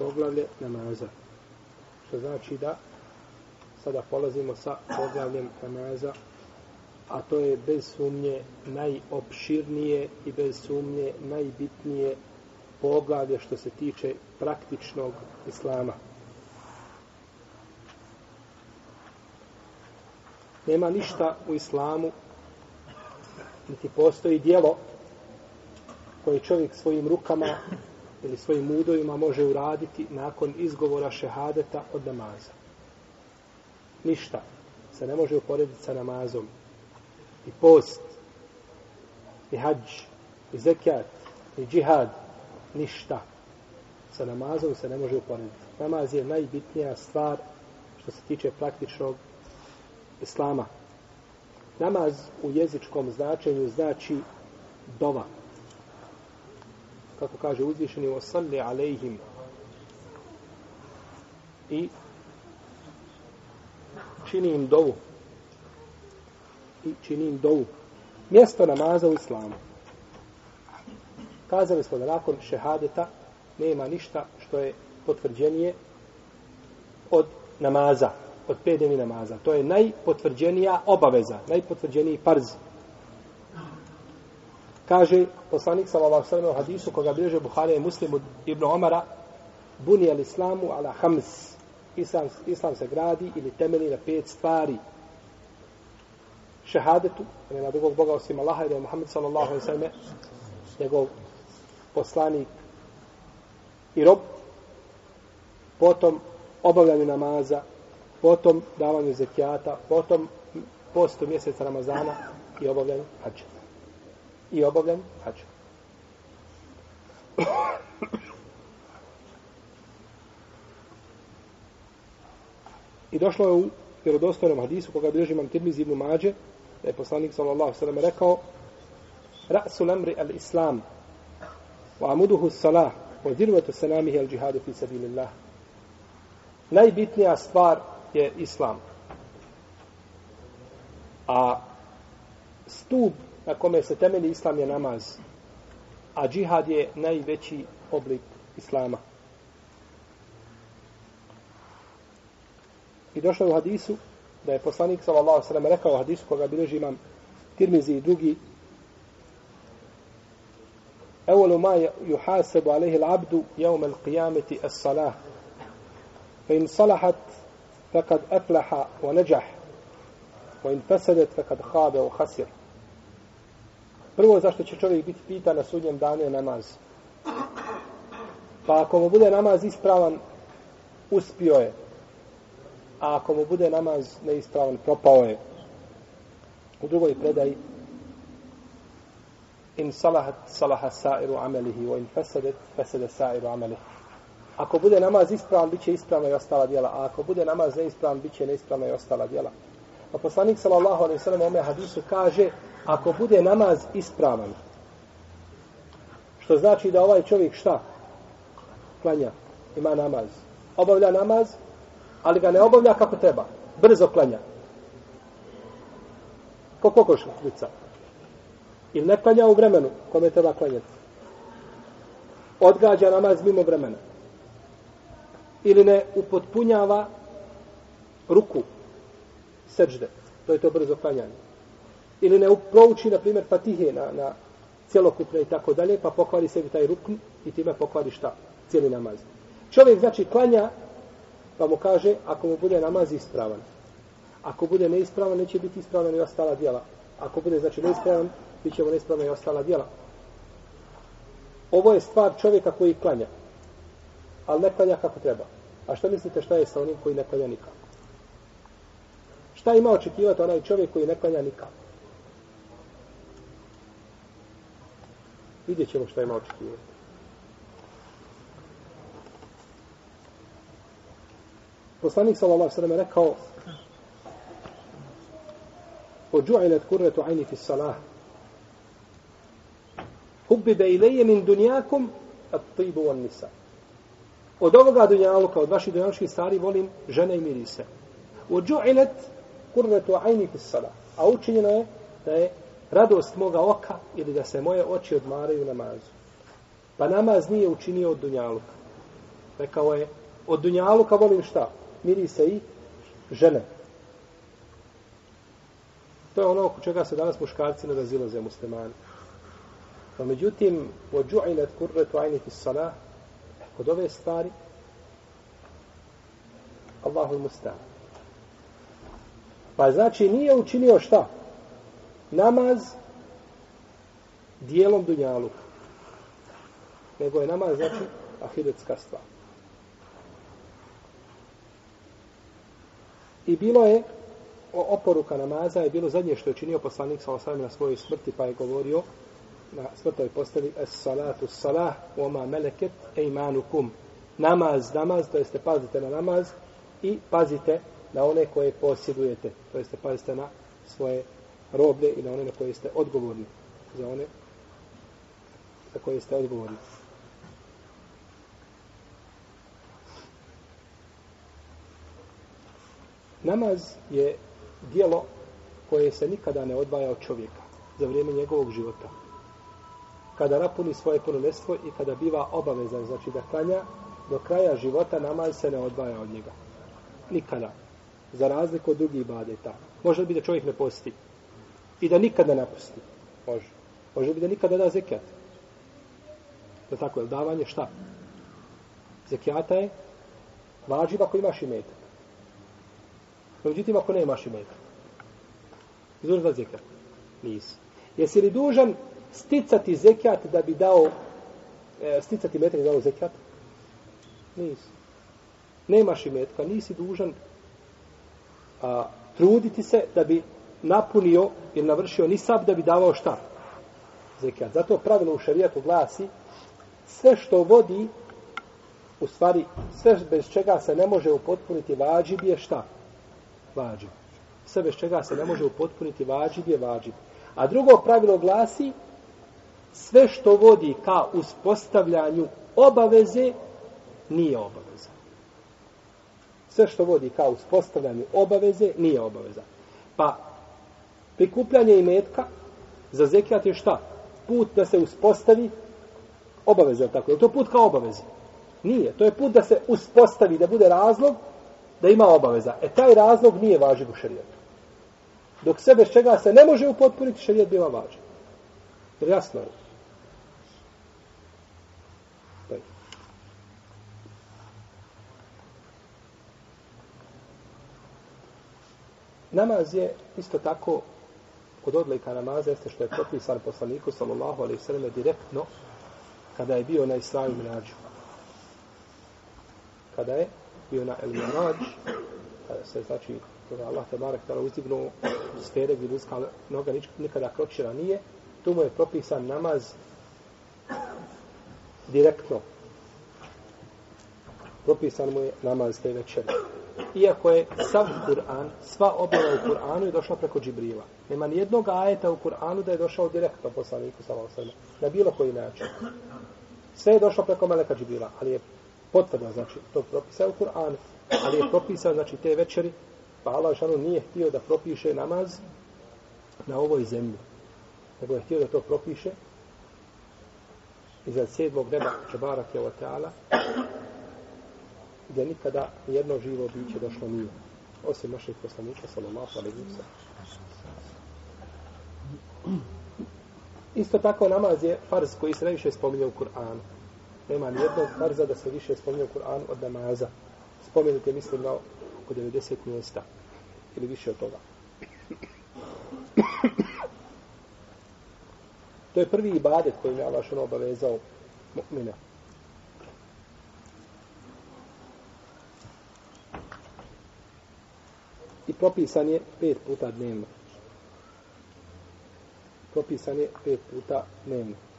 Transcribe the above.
poglavlje namaza. Što znači da sada polazimo sa poglavljem namaza, a to je bez sumnje najopširnije i bez sumnje najbitnije poglavlje što se tiče praktičnog islama. Nema ništa u islamu, niti postoji dijelo koje čovjek svojim rukama ili svojim udojima može uraditi nakon izgovora šehadeta od namaza. Ništa se ne može uporediti sa namazom. I post, i hađ, i zekijat, i džihad, ništa sa namazom se ne može uporediti. Namaz je najbitnija stvar što se tiče praktičnog islama. Namaz u jezičkom značenju znači dova. Kako kaže uzvišeni o salli alejhim. I čini im dovu. I čini im dovu. Mjesto namaza u islamu. Kazali smo da nakon šehadeta nema ništa što je potvrđenije od namaza od pet dnevni namaza. To je najpotvrđenija obaveza, najpotvrđeniji parz. Kaže poslanik sallallahu alejhi ve hadisu koga bilježe Buhari i Muslim od Ibn Omara buni al islamu ala hams islam, islam se gradi ili temelji na pet stvari šehadetu nema drugog Boga osim Allaha i da je Muhammed sallallahu alejhi ve sellem njegov poslanik i rob potom obavljanje namaza potom davanju zekijata, potom postu mjeseca Ramazana i obavljanju hađa. I obavljanju hađa. I došlo je u vjerodostojnom hadisu koga bilježi imam Tirmiz ibn Mađe, da je poslanik sallallahu sallam rekao Ra'su lamri al-islam wa amuduhu salah wa zirvatu sanamihi al-đihadu fi sabilillah. Najbitnija stvar je islam. A stup na kome se temelji islam je namaz. A džihad je najveći oblik islama. I došlo u hadisu da je poslanik sallallahu sallam rekao u hadisu koga bilježi imam Tirmizi i drugi أول ما يحاسب عليه العبد يوم القيامة الصلاة فإن صلحت فقد أفلح ونجح وإن فسدت فقد خاب وخسر Prvo zašto će čovjek biti pitan na sudnjem danu je namaz. Pa ako mu bude namaz ispravan, uspio je. A ako mu bude namaz neispravan, propao je. U drugoj predaji in salahat salaha sa'iru amelihi wa in fasadat fasada sa'iru amelihi. Ako bude namaz ispravan, bit će ispravna i ostala djela. A ako bude namaz neispravan, bit će neispravna i ostala djela. Pa poslanik sallallahu alejhi ve sellem u ome hadisu kaže, ako bude namaz ispravan, što znači da ovaj čovjek šta? Klanja, ima namaz. Obavlja namaz, ali ga ne obavlja kako treba. Brzo klanja. Ko kokošnica. Ili ne klanja u vremenu kome treba klanjati. Odgađa namaz mimo vremena ili ne upotpunjava ruku seđde. To je to brzo klanjanje. Ili ne prouči, na primjer, patihe na, na cjelokupne i tako dalje, pa pokvari sebi taj rukn i time pokvari šta? Cijeli namaz. Čovjek, znači, klanja, pa mu kaže, ako mu bude namaz ispravan. Ako bude neispravan, neće biti ispravan i ostala djela. Ako bude, znači, neispravan, bit mu neispravan i ostala djela. Ovo je stvar čovjeka koji klanja ali ne klanja kako treba. A što mislite šta je sa onim koji ne klanja nikako? Šta ima očekivati onaj čovjek koji ne klanja nikako? Vidjet ćemo šta ima očekivati. Poslanik sallallahu sallam je rekao Ođu'ilet kurretu ajni fi salah Hubbibe ilaje min dunjakum at tibu van nisa od ovoga dunjaluka, od vaših dunjalučkih stvari, volim žene i mirise. U kurvetu ajni fis sada. A učinjeno je da je radost moga oka ili da se moje oči odmaraju namazu. Pa namaz nije učinio od dunjaluka. Rekao je, od dunjaluka volim šta? Miri se i žene. To je ono oko čega se danas muškarci ne razilaze muslimani. Pa međutim, od džu'inet kurvetu ajni fis sada, kod ove stvari, Allahu mustan. Pa znači nije učinio šta? Namaz dijelom dunjaluka. Nego je namaz znači ahiretska stvar. I bilo je o oporuka namaza je bilo zadnje što je činio poslanik sa osam na svojoj smrti pa je govorio na smrtoj postavi es salatu salah oma meleket eimanukum namaz, namaz, to jeste pazite na namaz i pazite na one koje posjedujete, to jeste pazite na svoje roblje i na one na koje ste odgovorni za one za koje ste odgovorni. Namaz je dijelo koje se nikada ne odvaja od čovjeka za vrijeme njegovog života. Kada napuni svoje punolestvo i kada biva obavezan, znači da klanja, do kraja života namaz se ne odvaja od njega. Nikada. Za razliku od drugih badeta. Može biti da čovjek ne posti. I da nikad ne napusti. Može. Može biti da nikada da zekijat. To tako je. Davanje šta? Zekijata je važiv ako imaš imetak. Međutim, ako ne imaš imetak. Izvuš da zekijat? Nisi. Jesi li dužan sticati zekijat da bi dao e, sticati metak da dao zekijat? Nisi. Nemaš imetka, nisi dužan a, truditi se da bi napunio ili navršio nisab da bi davao šta? Zekijat. Zato pravilo u šarijatu glasi sve što vodi u stvari sve bez čega se ne može upotpuniti vađib je šta? Vađib. Sve bez čega se ne može upotpuniti vađib je vađib. A drugo pravilo glasi sve što vodi ka uspostavljanju obaveze nije obaveza. Sve što vodi ka uspostavljanju obaveze nije obaveza. Pa prikupljanje imetka za zekijat je šta? Put da se uspostavi obaveza, tako je to put kao obaveza. Nije, to je put da se uspostavi, da bude razlog da ima obaveza. E taj razlog nije važiv u šarijetu. Dok sve bez čega se ne može upotpuniti, šarijet biva važiv. Jer jasno je. Namaz je isto tako kod odlika namaza jeste što je propisan poslaniku sallallahu alaihi sallam direktno kada je bio na Israju Mirađu. Kada je bio na El Mirađ, kada se znači kada Allah te barek tala uzdignu sfere gdje ljudska noga nikada kročila nije, tu mu je propisan namaz direktno. Propisan mu je namaz te večere iako je sav Kur'an, sva objava u Kur'anu je došla preko Džibrila. Nema ni jednog ajeta u Kur'anu da je došao direktno poslaniku sa Osama. Na bilo koji način. Sve je došlo preko Meleka Džibrila, ali je potvrda, znači, to propisa u Kur'anu, ali je propisao, znači, te večeri, pa Allah šanu nije htio da propiše namaz na ovoj zemlji. Nego je htio da to propiše iza sedmog neba Čebarak je o Teala gdje nikada jedno živo biće došlo nije. Osim našeg poslanika, sallallahu alaihi wa Isto tako namaz je farz koji se najviše spominje u Kur'anu. Nema ni jednog farza da se više spominje u Kur'anu od namaza. Spominjete, mislim, na oko 90 mjesta. Ili više od toga. to je prvi ibadet koji je Allah što obavezao mu'mina. I propisan je pet puta dnevno. Propisan je pet puta dnevno.